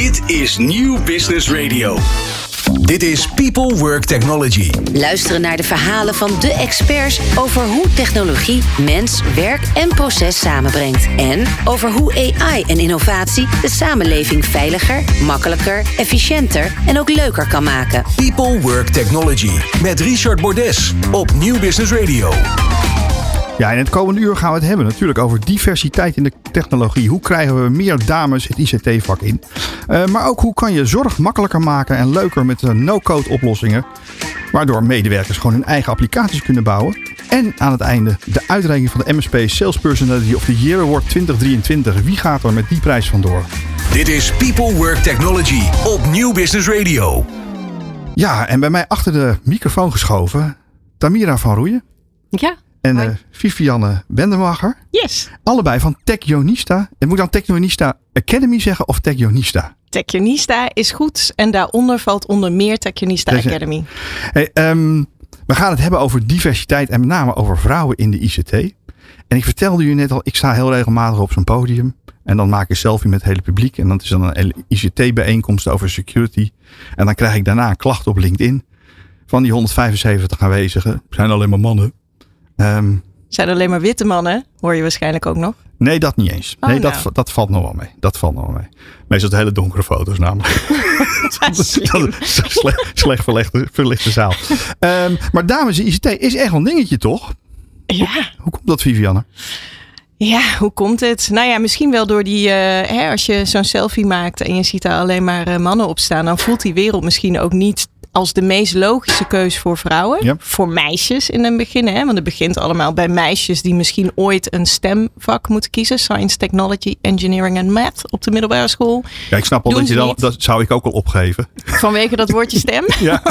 Dit is Nieuw Business Radio. Dit is People Work Technology. Luisteren naar de verhalen van de experts over hoe technologie mens, werk en proces samenbrengt. En over hoe AI en innovatie de samenleving veiliger, makkelijker, efficiënter en ook leuker kan maken. People Work Technology met Richard Bordes op Nieuw Business Radio. Ja, in het komende uur gaan we het hebben natuurlijk over diversiteit in de technologie. Hoe krijgen we meer dames het ICT-vak in? Uh, maar ook hoe kan je zorg makkelijker maken en leuker met uh, no-code oplossingen. Waardoor medewerkers gewoon hun eigen applicaties kunnen bouwen. En aan het einde de uitreiking van de MSP Sales Personality of the Year Award 2023. Wie gaat er met die prijs vandoor? Dit is People Work Technology op Nieuw Business Radio. Ja, en bij mij achter de microfoon geschoven, Tamira van Roeien. Ja, en uh, Vivianne Bendemacher. Yes. Allebei van Techionista. En moet ik dan Techionista Academy zeggen of Techionista? Techionista is goed. En daaronder valt onder meer Techionista Deze... Academy. Hey, um, we gaan het hebben over diversiteit en met name over vrouwen in de ICT. En ik vertelde u net al, ik sta heel regelmatig op zo'n podium. En dan maak ik een selfie met het hele publiek. En dat is dan een ICT-bijeenkomst over security. En dan krijg ik daarna een klacht op LinkedIn. Van die 175 aanwezigen zijn alleen maar mannen. Um, zijn alleen maar witte mannen, hoor je waarschijnlijk ook nog? Nee, dat niet eens. Oh, nee, dat, nou. dat valt nog wel mee. Dat valt nog wel mee. Meestal het hele donkere foto's namelijk. dat is slecht, slecht verlichte, verlichte zaal. Um, maar dames ICT is echt een dingetje, toch? Ja. Hoe, hoe komt dat, Vivianne? Ja, hoe komt het? Nou ja, misschien wel door die. Uh, hè, als je zo'n selfie maakt en je ziet daar alleen maar uh, mannen op staan, dan voelt die wereld misschien ook niet als de meest logische keus voor vrouwen. Voor meisjes in het begin. Hè? Want het begint allemaal bij meisjes die misschien ooit een stemvak moeten kiezen. Science, Technology, Engineering en Math op de middelbare school. Ja, ik snap al dat je dan, dat zou ik ook al opgeven. Vanwege dat woordje stem? ja.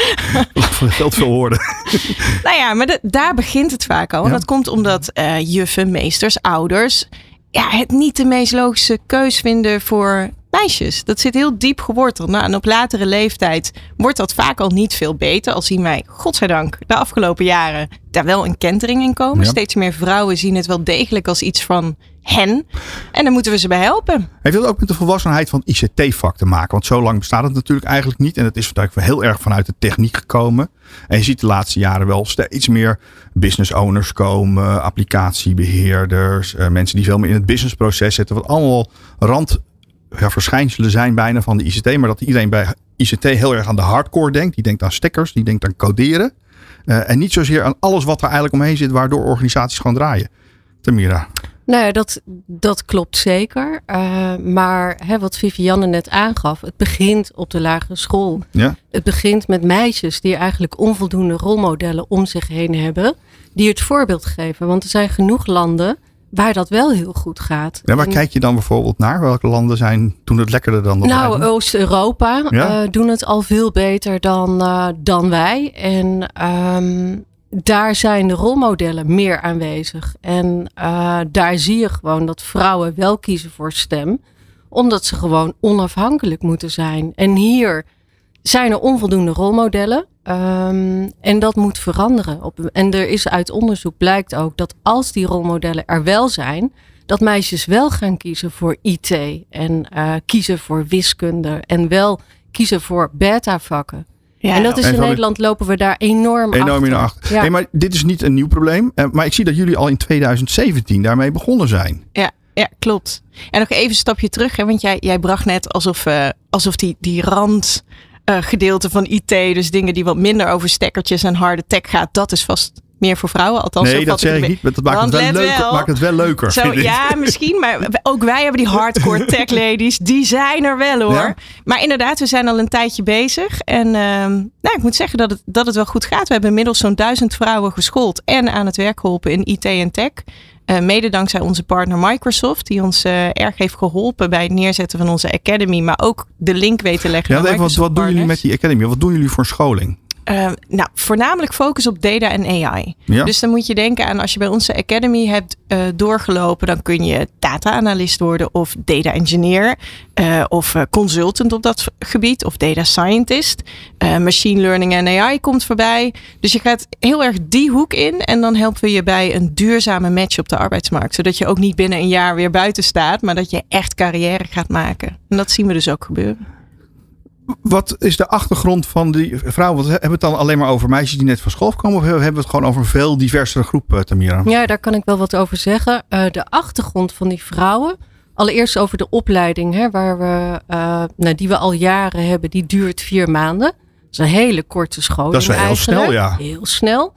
Geld veel woorden. nou ja, maar de, daar begint het vaak al. En dat komt omdat uh, juffen, meesters, ouders ja, het niet de meest logische keus vinden voor meisjes. Dat zit heel diep geworteld. Nou, en op latere leeftijd wordt dat vaak al niet veel beter. Al zien wij, godzijdank, de afgelopen jaren daar wel een kentering in komen. Steeds meer vrouwen zien het wel degelijk als iets van hen. En dan moeten we ze bij helpen. Heeft dat ook met de volwassenheid van ICT-vak te maken? Want zo lang bestaat het natuurlijk eigenlijk niet. En het is natuurlijk heel erg vanuit de techniek gekomen. En je ziet de laatste jaren wel steeds meer business owners komen, applicatiebeheerders, eh, mensen die veel meer in het businessproces zitten. Wat allemaal rand ja, verschijnselen zijn bijna van de ICT. Maar dat iedereen bij ICT heel erg aan de hardcore denkt. Die denkt aan stekkers, die denkt aan coderen. Uh, en niet zozeer aan alles wat er eigenlijk omheen zit, waardoor organisaties gaan draaien. Tamira. Nou ja, dat, dat klopt zeker. Uh, maar hè, wat Vivianne net aangaf, het begint op de lagere school. Ja. Het begint met meisjes die eigenlijk onvoldoende rolmodellen om zich heen hebben, die het voorbeeld geven. Want er zijn genoeg landen waar dat wel heel goed gaat. Ja, waar kijk je dan bijvoorbeeld naar? Welke landen zijn, doen het lekkerder dan de Nou, Oost-Europa ja? uh, doen het al veel beter dan, uh, dan wij. En um, daar zijn de rolmodellen meer aanwezig. En uh, daar zie je gewoon dat vrouwen wel kiezen voor stem. Omdat ze gewoon onafhankelijk moeten zijn. En hier zijn er onvoldoende rolmodellen. Um, en dat moet veranderen. Op, en er is uit onderzoek blijkt ook dat als die rolmodellen er wel zijn, dat meisjes wel gaan kiezen voor IT en uh, kiezen voor wiskunde en wel kiezen voor beta-vakken. Ja, en dat is in Nederland lopen we daar enorm, enorm in achter. Ja. Hey, maar dit is niet een nieuw probleem. Eh, maar ik zie dat jullie al in 2017 daarmee begonnen zijn. Ja, ja klopt. En nog even een stapje terug. Hè, want jij, jij bracht net alsof, uh, alsof die, die rand uh, gedeelte van IT, dus dingen die wat minder over stekkertjes en harde tech gaat, dat is vast meer voor vrouwen. Althans, nee, dat zeg ik niet. Dat maakt het, wel leuker, maakt het wel leuker. Zo, ja, misschien. Maar ook wij hebben die hardcore tech ladies. Die zijn er wel hoor. Ja? Maar inderdaad, we zijn al een tijdje bezig. En uh, nou, ik moet zeggen dat het, dat het wel goed gaat. We hebben inmiddels zo'n duizend vrouwen geschoold en aan het werk geholpen in IT en tech. Uh, mede dankzij onze partner Microsoft, die ons uh, erg heeft geholpen bij het neerzetten van onze Academy, maar ook de link weten leggen. Ja, even, wat, wat doen jullie met die Academy? Wat doen jullie voor scholing? Uh, nou, voornamelijk focus op data en AI. Ja. Dus dan moet je denken aan als je bij onze Academy hebt uh, doorgelopen, dan kun je data-analyst worden of data engineer uh, of consultant op dat gebied of data scientist. machine learning en AI komt voorbij. Dus je gaat heel erg die hoek in en dan helpen we je bij een duurzame match op de arbeidsmarkt. Zodat je ook niet binnen een jaar weer buiten staat, maar dat je echt carrière gaat maken. En dat zien we dus ook gebeuren. Wat is de achtergrond van die vrouw? Want hebben we het dan alleen maar over meisjes die net van school komen? Of hebben we het gewoon over een veel diversere groep, eh, Tamira? Ja, daar kan ik wel wat over zeggen. Uh, de achtergrond van die vrouwen. Allereerst over de opleiding, hè, waar we, uh, nou, die we al jaren hebben. Die duurt vier maanden. Dat is een hele korte school. Dat is wel heel snel, ja. Heel snel.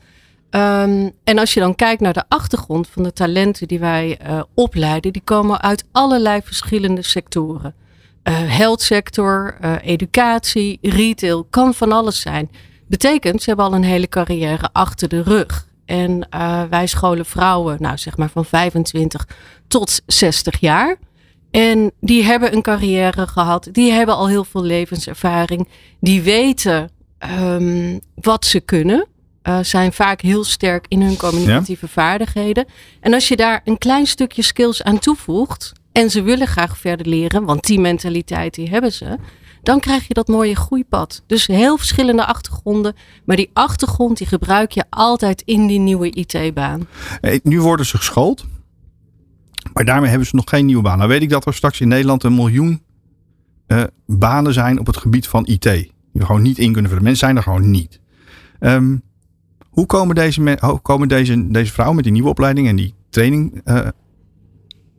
Um, en als je dan kijkt naar de achtergrond van de talenten die wij uh, opleiden, die komen uit allerlei verschillende sectoren. Uh, health sector, uh, educatie, retail, kan van alles zijn. Betekent, ze hebben al een hele carrière achter de rug. En wij scholen vrouwen, nou zeg maar van 25 tot 60 jaar. En die hebben een carrière gehad, die hebben al heel veel levenservaring, die weten um, wat ze kunnen uh, zijn vaak heel sterk in hun communicatieve ja? vaardigheden. En als je daar een klein stukje skills aan toevoegt. En ze willen graag verder leren, want die mentaliteit die hebben ze. Dan krijg je dat mooie groeipad. Dus heel verschillende achtergronden. Maar die achtergrond die gebruik je altijd in die nieuwe IT-baan. Nu worden ze geschoold. Maar daarmee hebben ze nog geen nieuwe baan. Nou weet ik dat er straks in Nederland een miljoen uh, banen zijn op het gebied van IT. Die we gewoon niet in kunnen vullen. Mensen zijn er gewoon niet. Um, hoe komen deze, komen deze, deze vrouwen met die nieuwe opleiding en die training uh,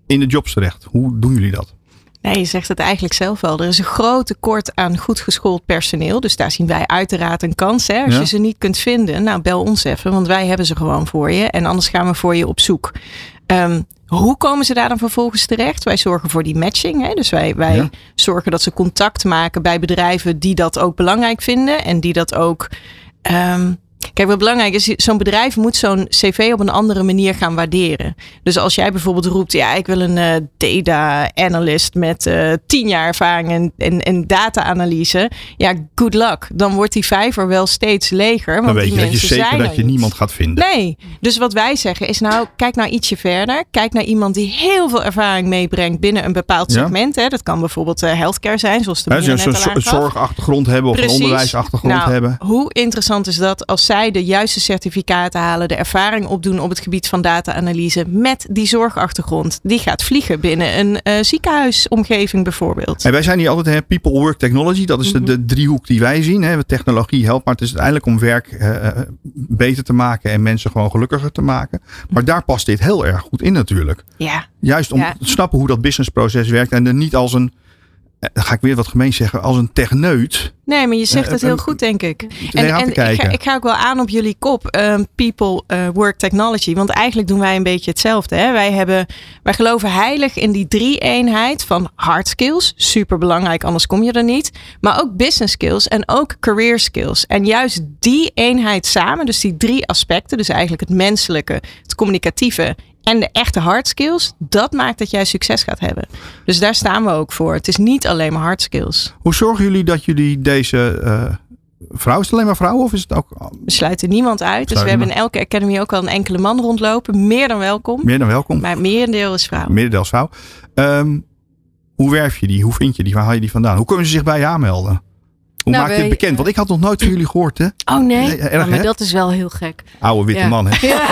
in de jobs terecht? Hoe doen jullie dat? Nee, je zegt het eigenlijk zelf wel. Er is een groot tekort aan goed geschoold personeel. Dus daar zien wij uiteraard een kans. Hè? Als ja. je ze niet kunt vinden, nou bel ons even. Want wij hebben ze gewoon voor je. En anders gaan we voor je op zoek. Um, hoe komen ze daar dan vervolgens terecht? Wij zorgen voor die matching. Hè? Dus wij, wij ja. zorgen dat ze contact maken bij bedrijven die dat ook belangrijk vinden. En die dat ook... Um, Kijk, wat belangrijk is, zo'n bedrijf moet zo'n cv op een andere manier gaan waarderen. Dus als jij bijvoorbeeld roept, ja, ik wil een uh, data analyst met uh, tien jaar ervaring en, en, en data-analyse. Ja, good luck. Dan wordt die vijver wel steeds leger. Want Dan weet die je dat je mensen zeker dat je niemand gaat vinden. Nee, dus wat wij zeggen is nou, kijk nou ietsje verder. Kijk naar iemand die heel veel ervaring meebrengt binnen een bepaald Ja. segment. Hè. Dat kan bijvoorbeeld uh, healthcare zijn, zoals de Hè, meneer Zo'n net al zo- aangaf. zorgachtergrond hebben of Precies. een onderwijsachtergrond Nou, hebben. Hoe interessant is dat als zij de juiste certificaten halen, de ervaring opdoen op het gebied van data-analyse met die zorgachtergrond. Die gaat vliegen binnen een eh, ziekenhuisomgeving bijvoorbeeld. En wij zijn hier altijd hè, people, work, technology. Dat is de, Mhm. de driehoek die wij zien. Hè. Technologie helpt, maar het is uiteindelijk om werk eh, eh, beter te maken en mensen gewoon gelukkiger te maken. Maar daar past dit heel erg goed in natuurlijk. Ja, Juist om Ja. te snappen hoe dat businessproces werkt en er niet als een, dan ga ik weer wat gemeen zeggen, als een techneut nee, maar je zegt Eh, het heel goed, denk ik. ga, kijken. ik ga ook wel aan op jullie kop, ehm, people, eh, work, technology. Want eigenlijk doen wij een beetje hetzelfde. Hè? Wij, hebben, wij geloven heilig in die drie-eenheid van hard skills. Super belangrijk, anders kom je er niet. Maar ook business skills en ook career skills. En juist die eenheid samen, dus die drie aspecten, dus eigenlijk het menselijke, het communicatieve en de echte hard skills, dat maakt dat jij succes gaat hebben. Dus daar staan we ook voor. Het is niet alleen maar hard skills. Hoe zorgen jullie dat jullie deze uh, vrouw, is het alleen maar vrouwen of is het ook We sluiten niemand uit. Dus we hebben in elke academy ook al een enkele man rondlopen. Meer dan welkom. meer dan welkom? Maar het merendeel is vrouw. Meerderdeels vrouw. Um, hoe werf je die? Hoe vind je die? Waar haal je die vandaan? Hoe kunnen ze zich bij je aanmelden? Hoe Nou, maak je wij, bekend? Want ik had nog nooit van jullie gehoord, hè? Oh nee, Nee, erg, Ja, maar hè? dat is wel heel gek. Oude witte Ja. man, hè? Ja,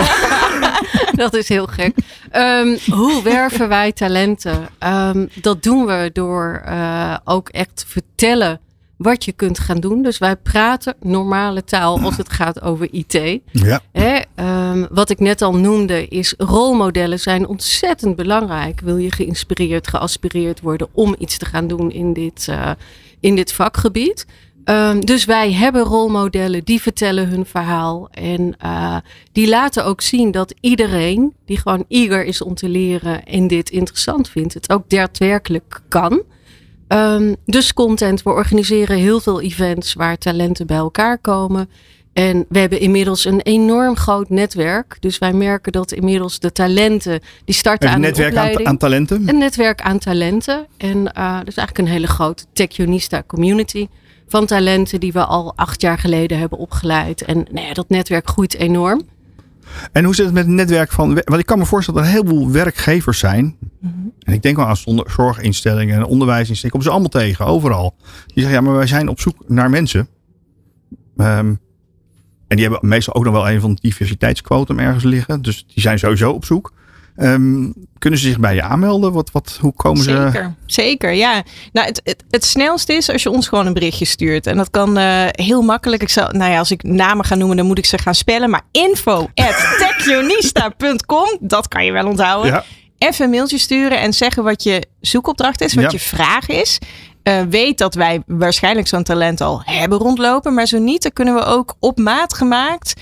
dat is heel gek. Ehm, hoe werven wij talenten? Ehm, dat doen we door eh, ook echt te vertellen wat je kunt gaan doen. Dus wij praten normale taal als het gaat over IT. Ja. Hè, ehm, wat ik net al noemde is rolmodellen zijn ontzettend belangrijk. Wil je geïnspireerd, geaspireerd worden om iets te gaan doen in dit, eh, in dit vakgebied. Um, dus wij hebben rolmodellen die vertellen hun verhaal. En uh, die laten ook zien dat iedereen die gewoon eager is om te leren en dit interessant vindt, het ook daadwerkelijk kan. Um, dus content, we organiseren heel veel events waar talenten bij elkaar komen. En we hebben inmiddels een enorm groot netwerk. Dus wij merken dat inmiddels de talenten die starten aan een netwerk aan, aan, talenten? Een netwerk aan talenten. En uh, dus eigenlijk een hele grote Techionista community van talenten die we al acht jaar geleden hebben opgeleid. En nou ja, dat netwerk groeit enorm. En hoe zit het met het netwerk van. Want ik kan me voorstellen dat er heel veel werkgevers zijn. Mhm. En ik denk wel aan zorginstellingen en onderwijsinstellingen. Ik kom ze allemaal tegen, overal. Die zeggen ja, maar wij zijn op zoek naar mensen. Um, en die hebben meestal ook nog wel een van het diversiteitsquotum ergens liggen. Dus die zijn sowieso op zoek. Um, kunnen ze zich bij je aanmelden? Wat, wat, hoe komen zeker, ze? Zeker, zeker. Ja, nou, het, het, het snelste is als je ons gewoon een berichtje stuurt. En dat kan uh, heel makkelijk. Ik zal, nou ja, als ik namen ga noemen, dan moet ik ze gaan spellen. Maar info dat kan je wel onthouden. Ja. Even een mailtje sturen en zeggen wat je zoekopdracht is, wat je vraag is. Uh, weet dat wij waarschijnlijk zo'n talent al hebben rondlopen. Maar zo niet, dan kunnen we ook op maat gemaakt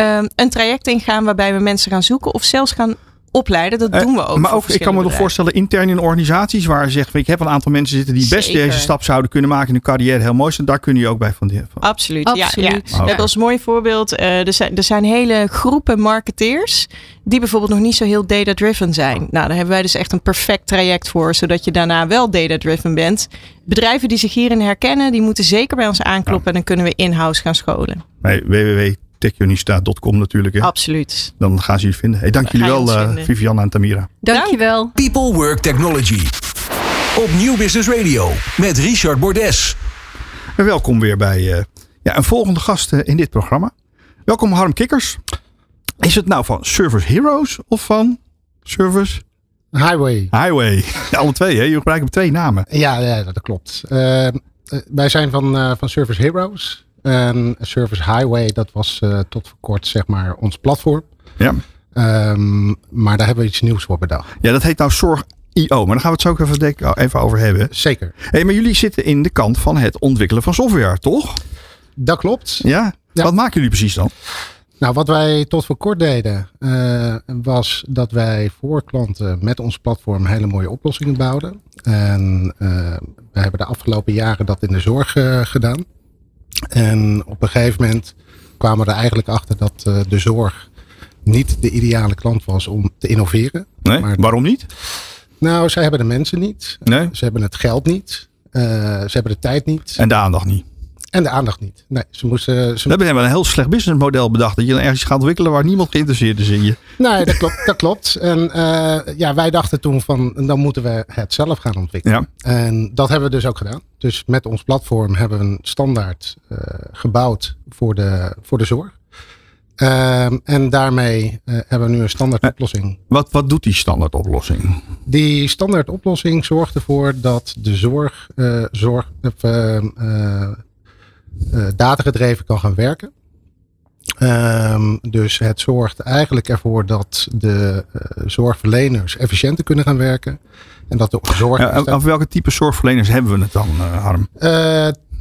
uh, een traject ingaan waarbij we mensen gaan zoeken of zelfs gaan opleiden. Dat eh, doen we ook. Maar ook, ik kan me nog voorstellen, intern in organisaties waar je zegt, ik heb een aantal mensen zitten die best deze stap zouden kunnen maken in hun carrière heel mooi zijn. Daar kun je ook bij van. van. Absoluut. Absoluut. Ja, ja. We hebben als mooi voorbeeld, uh, er, zijn, er zijn hele groepen marketeers die bijvoorbeeld nog niet zo heel data-driven zijn. Nou, daar hebben wij dus echt een perfect traject voor, zodat je daarna wel data-driven bent. Bedrijven die zich hierin herkennen, die moeten zeker bij ons aankloppen en dan kunnen we in-house gaan scholen. Bij www techionista.com natuurlijk. Hè? Absoluut. Dan gaan ze je vinden. Hey, dank jullie wel, uh, Vivianne en Tamira. Dankjewel. People Work Technology. Op Nieuw Business Radio met Richard Bordes. En welkom weer bij uh, ja, een volgende gast uh, in dit programma. Welkom Harm Kikkers. Is het nou van Service Heroes of van Service... Highway. Highway. Ja, alle twee, hè? Je gebruikt twee namen. Ja, ja dat klopt. wij zijn van, van Service Heroes. En Service Highway, dat was uh, tot voor kort zeg maar ons platform. Ja. Um, maar daar hebben we iets nieuws voor bedacht. Ja, dat heet nou Zorg IO. Maar daar gaan we het zo ook even, even over hebben. Zeker. Hey, maar jullie zitten in de kant van het ontwikkelen van software, toch? Dat klopt. Ja? ja. Wat maken jullie precies dan? Nou, wat wij tot voor kort deden, uh, was dat wij voor klanten met ons platform hele mooie oplossingen bouwden. En uh, we hebben de afgelopen jaren dat in de zorg uh, gedaan. En op een gegeven moment kwamen we er eigenlijk achter dat uh, de zorg niet de ideale klant was om te innoveren. Nee, maar waarom niet? Nou, zij hebben de mensen niet. Nee. Ze hebben het geld niet. Uh, ze hebben de tijd niet. En de aandacht niet. En de aandacht niet. Nee, ze moesten. Ze we hebben een heel slecht businessmodel bedacht. Dat je dan ergens gaat ontwikkelen waar niemand geïnteresseerd is in je. Nee, dat klopt. Dat klopt. En uh, ja, wij dachten toen van dan moeten we het zelf gaan ontwikkelen. Ja. En dat hebben we dus ook gedaan. Dus met ons platform hebben we een standaard uh, gebouwd voor de, voor de zorg. Uh, en daarmee hebben we nu een standaard oplossing. Wat, wat doet die standaard oplossing? Die standaard oplossing zorgt ervoor dat de zorg, zorg datagedreven kan gaan werken. Um, dus het zorgt eigenlijk ervoor dat de uh, zorgverleners efficiënter kunnen gaan werken. En dat de zorg. Over welke type zorgverleners hebben we het dan, uh, Harm?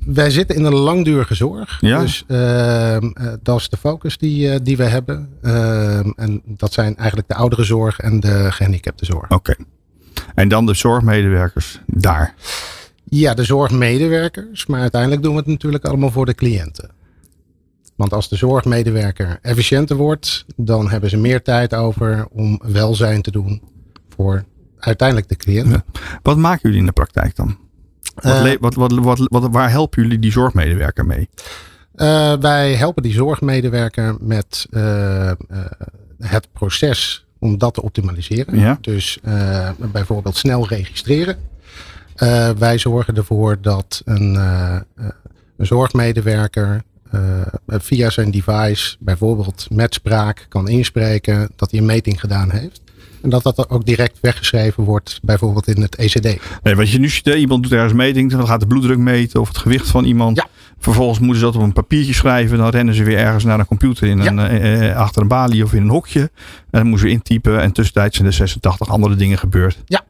Wij zitten in een langdurige zorg. Ja? Dus ehm, dat is de focus die, die we hebben. Ehm, en dat zijn eigenlijk de oudere zorg en de gehandicapte zorg. Oké. En dan de zorgmedewerkers daar? Ja, de zorgmedewerkers. Maar uiteindelijk doen we het natuurlijk allemaal voor de cliënten. Want als de zorgmedewerker efficiënter wordt, dan hebben ze meer tijd over om welzijn te doen voor uiteindelijk de cliënten. Wat maken jullie in de praktijk dan? Uh, wat, wat, wat, wat, waar helpen jullie die zorgmedewerker mee? Uh, wij helpen die zorgmedewerker met uh, het proces om dat te optimaliseren. Ja. Dus bijvoorbeeld snel registreren. Uh, wij zorgen ervoor dat een, uh, een zorgmedewerker uh, via zijn device bijvoorbeeld met spraak kan inspreken dat hij een meting gedaan heeft. En dat dat ook direct weggeschreven wordt, bijvoorbeeld in het ECD. Nee, wat je nu ziet, iemand doet ergens meting, dan gaat de bloeddruk meten of het gewicht van iemand. Ja. Vervolgens moeten ze dat op een papiertje schrijven. Dan rennen ze weer ergens naar een computer in een, ja. achter een balie of in een hokje. En dan moeten ze intypen. En tussentijds zijn er 86 andere dingen gebeurd. Ja.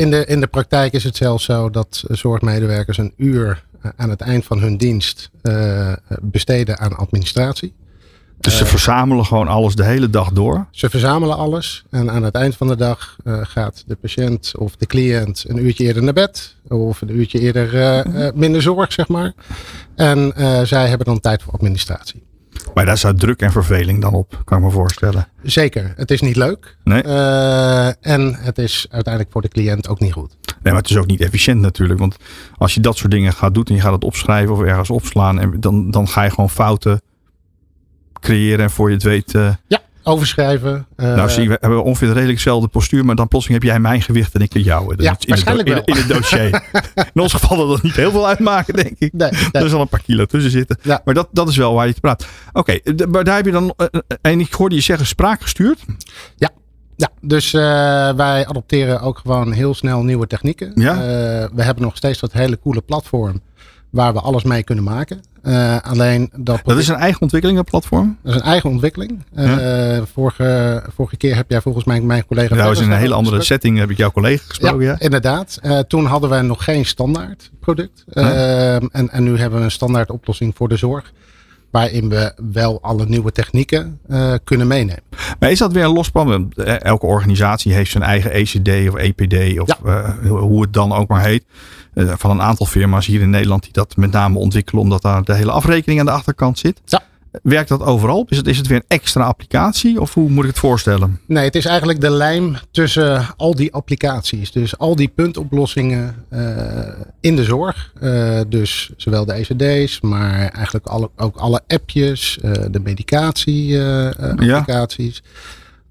In de, in de praktijk is het zelfs zo dat zorgmedewerkers een uur eh, aan het eind van hun dienst uh, besteden aan administratie. Dus ze uh, verzamelen gewoon alles de hele dag door? Ze verzamelen alles en aan het eind van de dag uh, gaat de patiënt of de cliënt een uurtje eerder naar bed. Of een uurtje eerder minder zorg, zeg maar. En zij hebben dan tijd voor administratie. Maar daar staat druk en verveling dan op, kan ik me voorstellen. Zeker. Het is niet leuk. Nee. en het is uiteindelijk voor de cliënt ook niet goed. Nee, maar het is ook niet efficiënt natuurlijk. Want als je dat soort dingen gaat doen en je gaat het opschrijven of ergens opslaan. En dan, dan ga je gewoon fouten creëren. En voor je het weet. Uh, ja, overschrijven. Uh, nou, zie, we hebben ongeveer redelijk dezelfde postuur. Maar dan plotseling heb jij mijn gewicht en ik jou. Ja, in waarschijnlijk het, in, in, het dossier. in ons geval dat niet heel veel uitmaken, denk ik. Nee, nee. Er zal een paar kilo tussen zitten. Ja. Maar dat, dat is wel waar je te praat. Oké, maar daar heb je dan. Uh, en ik hoorde je zeggen spraak gestuurd. Ja. Ja, dus uh, wij adopteren ook gewoon heel snel nieuwe technieken. Ja? Uh, we hebben nog steeds dat hele coole platform waar we alles mee kunnen maken. Uh, alleen dat, dat is een eigen ontwikkeling, dat platform? Dat is een eigen ontwikkeling. Ja? vorige, vorige keer heb jij volgens mij mijn collega... Was in een hele andere setting, heb ik jouw collega gesproken. Ja, ja. inderdaad. toen hadden wij nog geen standaard product. en, en nu hebben we een standaard oplossing voor de zorg waarin we wel alle nieuwe technieken uh, kunnen meenemen. Maar is dat weer een los plan? Elke organisatie heeft zijn eigen ECD of EPD of ja. uh, hoe het dan ook maar heet. Uh, van een aantal firma's hier in Nederland die dat met name ontwikkelen omdat daar de hele afrekening aan de achterkant zit. Ja. Werkt dat overal? Is het, is het weer een extra applicatie of hoe moet ik het voorstellen? Nee, het is eigenlijk de lijm tussen al die applicaties. Dus al die puntoplossingen uh, in de zorg. Uh, dus zowel de ECD's, maar eigenlijk alle, ook alle appjes, uh, de medicatie-applicaties. Ja.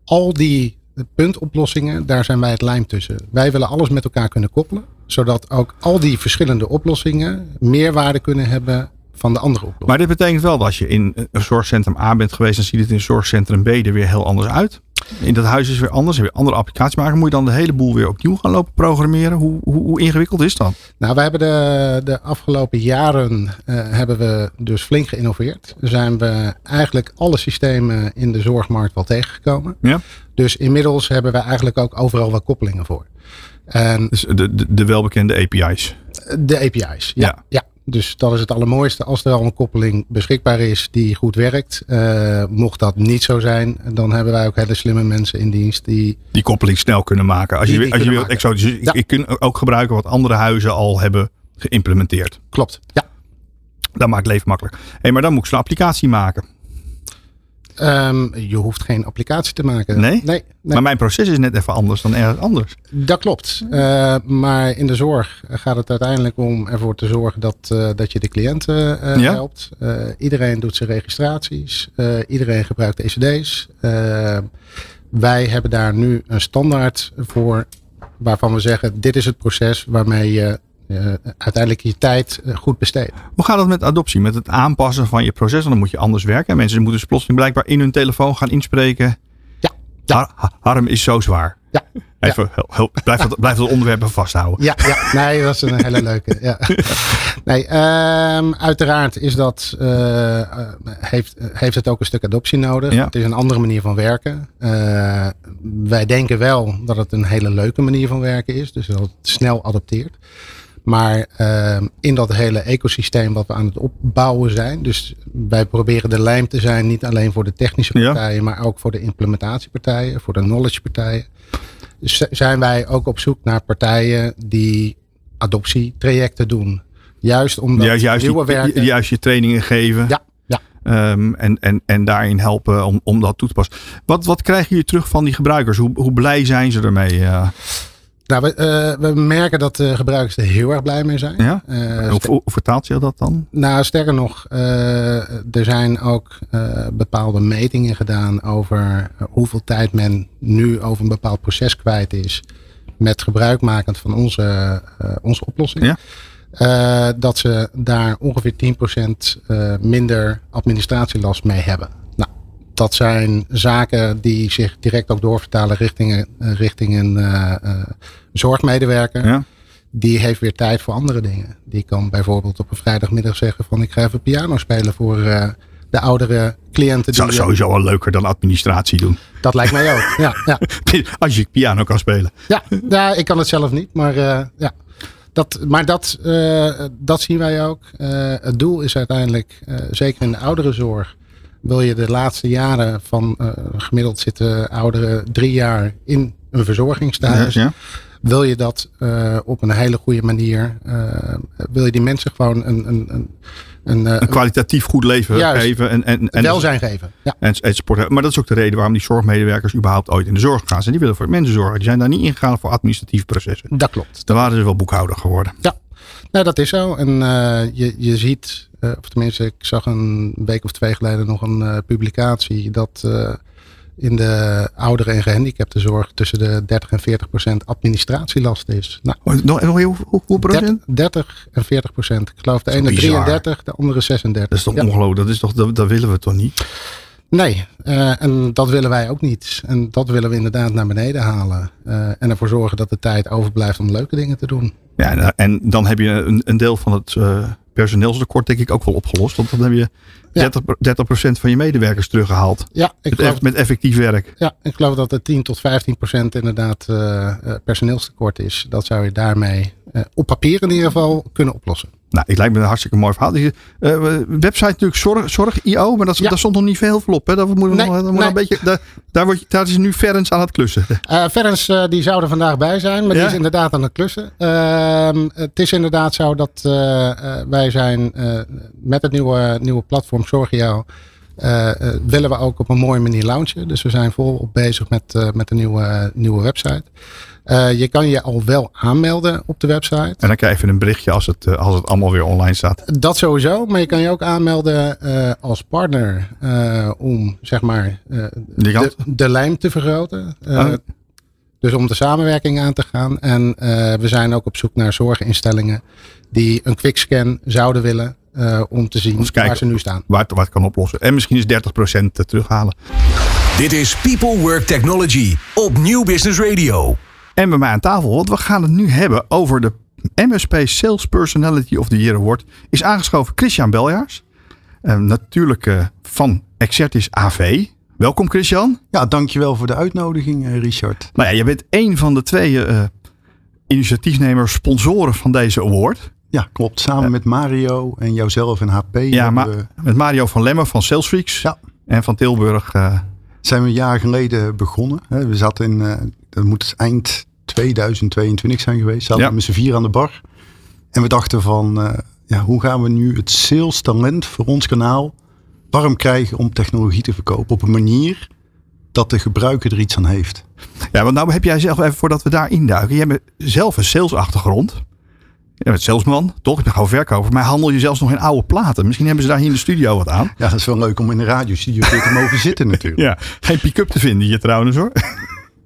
Al die puntoplossingen, daar zijn wij het lijm tussen. Wij willen alles met elkaar kunnen koppelen, zodat ook al die verschillende oplossingen meerwaarde kunnen hebben van de andere oplossing. Maar dit betekent wel dat als je in een zorgcentrum A bent geweest, dan ziet het in zorgcentrum B er weer heel anders uit. In dat huis is weer anders, weer andere applicaties maken. Moet je dan de hele boel weer opnieuw gaan lopen programmeren? Hoe, hoe, hoe ingewikkeld is dat? Nou, we hebben de, de afgelopen jaren uh, hebben we dus flink geïnnoveerd. Zijn we eigenlijk alle systemen in de zorgmarkt wel tegengekomen. Ja. Dus inmiddels hebben we eigenlijk ook overal wel koppelingen voor. En dus de, de, de welbekende API's. De API's, ja. ja. ja. Dus dat is het allermooiste. Als er al een koppeling beschikbaar is die goed werkt. Uh, mocht dat niet zo zijn, dan hebben wij ook hele slimme mensen in dienst die... Die koppeling snel kunnen maken. Als je, als je wilt, exotisch. Dus ja. je kunt ook gebruiken wat andere huizen al hebben geïmplementeerd. Klopt, ja. Dat maakt het leven makkelijk. Hey, maar dan moet ik zo'n applicatie maken. Um, je hoeft geen applicatie te maken. Nee? nee? Maar mijn proces is net even anders dan ergens anders. Dat klopt. Uh, maar in de zorg gaat het uiteindelijk om ervoor te zorgen dat, uh, dat je de cliënten uh, ja? helpt. iedereen doet zijn registraties. iedereen gebruikt ECD's. wij hebben daar nu een standaard voor waarvan we zeggen: dit is het proces waarmee je uiteindelijk je tijd uh, goed besteden. Hoe gaat dat met adoptie? Met het aanpassen van je proces? Want dan moet je anders werken. Mensen moeten dus plotseling blijkbaar in hun telefoon gaan inspreken. Ja. ja. Har harm is zo zwaar. Ja. Even, ja. Heel, blijf, dat, blijf dat onderwerp vasthouden. Ja, ja, nee, dat is een hele leuke. Ja. Nee, um, uiteraard is dat, uh, heeft, heeft het ook een stuk adoptie nodig. Ja. Het is een andere manier van werken. Uh, wij denken wel dat het een hele leuke manier van werken is. Dus dat het snel adopteert. Maar uh, in dat hele ecosysteem wat we aan het opbouwen zijn. Dus wij proberen de lijm te zijn, niet alleen voor de technische partijen, maar ook voor de implementatiepartijen, voor de knowledge partijen. Dus zijn wij ook op zoek naar partijen die adoptietrajecten doen. Juist omdat juist, juist nieuwe werken... Juist je trainingen geven. Ja, ja. Um, en, en, en daarin helpen om, om dat toe te passen. Wat, wat krijgen jullie terug van die gebruikers? Hoe, hoe blij zijn ze ermee? Uh? Nou, we, uh, we, merken dat de gebruikers er heel erg blij mee zijn. Ja? Uh, hoe, vertaalt je dat dan? Nou, sterker nog, uh, er zijn ook bepaalde metingen gedaan over hoeveel tijd men nu over een bepaald proces kwijt is. Met gebruikmakend van onze, onze oplossing. Ja? dat ze daar ongeveer 10% minder administratielast mee hebben dat zijn zaken die zich direct ook doorvertalen richting, richting een uh, uh, zorgmedewerker. Ja. Die heeft weer tijd voor andere dingen. Die kan bijvoorbeeld op een vrijdagmiddag zeggen van ik ga even piano spelen voor de oudere cliënten. Zou sowieso wel leuker dan administratie doen. Dat lijkt mij ook. ja, ja. Als je piano kan spelen. Ja, ja ik kan het zelf niet, maar ja. Dat, maar dat, dat zien wij ook. het doel is uiteindelijk, zeker in de ouderenzorg, wil je de laatste jaren van uh, gemiddeld zitten ouderen drie jaar in een verzorgingstehuis. Ja, Wil je dat uh, op een hele goede manier, uh, wil je die mensen gewoon een, een, een, een, een, kwalitatief goed leven geven. En, en, en welzijn geven. Ja. En, en sport. Maar dat is ook de reden waarom die zorgmedewerkers überhaupt ooit in de zorg gaan. En die willen voor mensen zorgen. Die zijn daar niet ingegaan voor administratieve processen. Dat klopt. Dan waren ze wel boekhouder geworden. Ja, nou, dat is zo. En je, je ziet, of tenminste, ik zag een week of twee geleden nog een publicatie dat in de ouderen en gehandicaptenzorg tussen de 30 en 40 procent administratielast is. Nou, nog, hoe, hoe, procent? 30 en 40 procent. Ik geloof de ene 33, de andere 36. Dat is toch ongelooflijk? Dat, is toch, dat, dat willen we toch niet? Nee, uh, en dat willen wij ook niet. En dat willen we inderdaad naar beneden halen. Uh, en ervoor zorgen dat de tijd overblijft om leuke dingen te doen. Ja, en dan heb je een, een deel van het uh, personeelstekort denk ik ook wel opgelost. Want dan heb je 30, 30 van je medewerkers teruggehaald. Ja, ik met, geloof, met effectief werk. Ja, ik geloof dat het 10 tot 15 procent inderdaad uh, personeelstekort is. Dat zou je daarmee uh, op papier in ieder geval kunnen oplossen. Nou, ik lijkt me een hartstikke mooi verhaal. Die, uh, website natuurlijk zorg, zorg.io, maar dat, ja. daar stond nog niet veel op. Hè? Dat moet nee, nog, nee. een beetje, daar, daar, word je, daar is nu Ferens aan het klussen. Uh, Ferens uh, die zou er vandaag bij zijn, maar ja? die is inderdaad aan het klussen. Ehm, het is inderdaad zo dat wij zijn met het nieuwe, nieuwe platform Zorg.io willen we ook op een mooie manier launchen. Dus we zijn volop bezig met, met een nieuwe, nieuwe website. Uh, je kan je al wel aanmelden op de website. En dan krijg je een berichtje als het, als het allemaal weer online staat. Dat sowieso, maar je kan je ook aanmelden uh, als partner uh, om zeg maar de, de, lijm te vergroten. Oh. Dus om de samenwerking aan te gaan. En we zijn ook op zoek naar zorginstellingen die een quickscan zouden willen. om te zien waar ze nu staan. Waar het wat kan oplossen. En misschien is 30% terughalen. Dit is People Work Technology op Nieuw Business Radio. En bij mij aan tafel, want we gaan het nu hebben over de MSP Sales Personality of the Year Award. Is aangeschoven Christian Beljaars. Uh, natuurlijk uh, van Exertis AV. Welkom Christian. Ja, dankjewel voor de uitnodiging uh, Richard. Nou ja, je bent een van de twee initiatiefnemers, sponsoren van deze award. Ja, klopt. Samen met Mario en jouzelf en HP. Ja, maar met Mario van Lemmer van Salesfreaks. Ja. En van Tilburg. Zijn we een jaar geleden begonnen. We zaten in, dat moet eind 2022 zijn geweest. Zaten ja. met z'n vier aan de bar. En we dachten van, uh, ja, hoe gaan we nu het sales talent voor ons kanaal warm krijgen om technologie te verkopen op een manier dat de gebruiker er iets aan heeft. Ja, want nou heb jij zelf even voordat we daar induiken. Je hebt zelf een salesachtergrond. Je bent salesman, toch? Ik ben gewoon verkoper. Maar handel je zelfs nog in oude platen. Misschien hebben ze daar hier in de studio wat aan. Ja, dat is wel leuk om in de radiostudio te mogen zitten natuurlijk. Ja, geen pick-up te vinden hier trouwens hoor.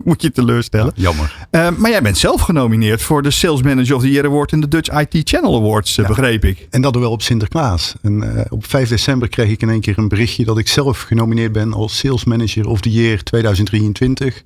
moet je teleurstellen. jammer. Uh, maar jij bent zelf genomineerd voor de Sales Manager of the Year Award in de Dutch IT Channel Awards, uh, begreep ik. En dat wel op Sinterklaas. En uh, op 5 december kreeg ik in één keer een berichtje dat ik zelf genomineerd ben als Sales Manager of the Year 2023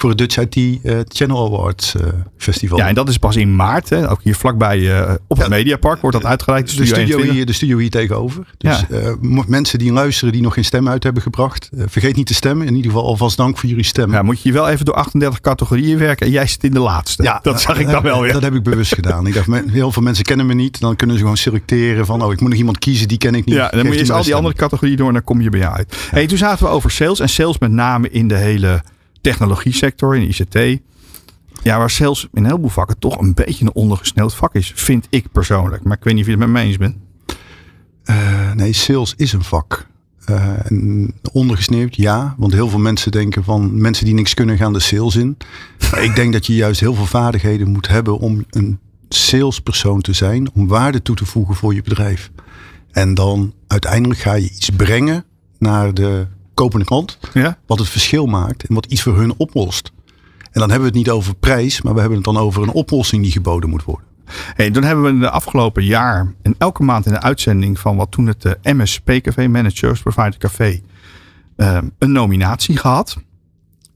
voor het Dutch IT uh, Channel Awards uh, Festival. Ja, en dat is pas in maart. Hè? Ook hier vlakbij uh, op het Mediapark wordt dat uitgereikt. De studio, hier, de studio hier tegenover. Dus ja. mensen die luisteren die nog geen stem uit hebben gebracht. vergeet niet te stemmen. In ieder geval alvast dank voor jullie stem. Ja, moet je wel even door 38 categorieën werken. En jij zit in de laatste. Ja, dat zag ik dan wel weer. Dat heb ik bewust gedaan. Ik dacht, heel veel mensen kennen me niet. Dan kunnen ze gewoon selecteren van, oh, ik moet nog iemand kiezen, die ken ik niet. Ja, dan moet je eens al die andere categorieën door en dan kom je bij jou uit. Hey, toen zaten we over sales. En sales met name in de hele technologie sector, in ICT. Ja, waar sales in een heleboel vakken toch een beetje een ondergesneld vak is, vind ik persoonlijk. Maar ik weet niet of je het met me eens bent. Uh, nee, sales is een vak. Uh, ondergesneeuwd, ja. Want heel veel mensen denken van mensen die niks kunnen gaan de sales in. Maar ik denk dat je juist heel veel vaardigheden moet hebben om een salespersoon te zijn. Om waarde toe te voegen voor je bedrijf. En dan uiteindelijk ga je iets brengen naar de kopende klant. Ja. Wat het verschil maakt en wat iets voor hun oplost. En dan hebben we het niet over prijs, maar we hebben het dan over een oplossing die geboden moet worden. Hey, toen hebben we in de afgelopen jaar en elke maand in de uitzending van wat toen het eh, MSP-café, Managed Provider Café, um, een nominatie gehad.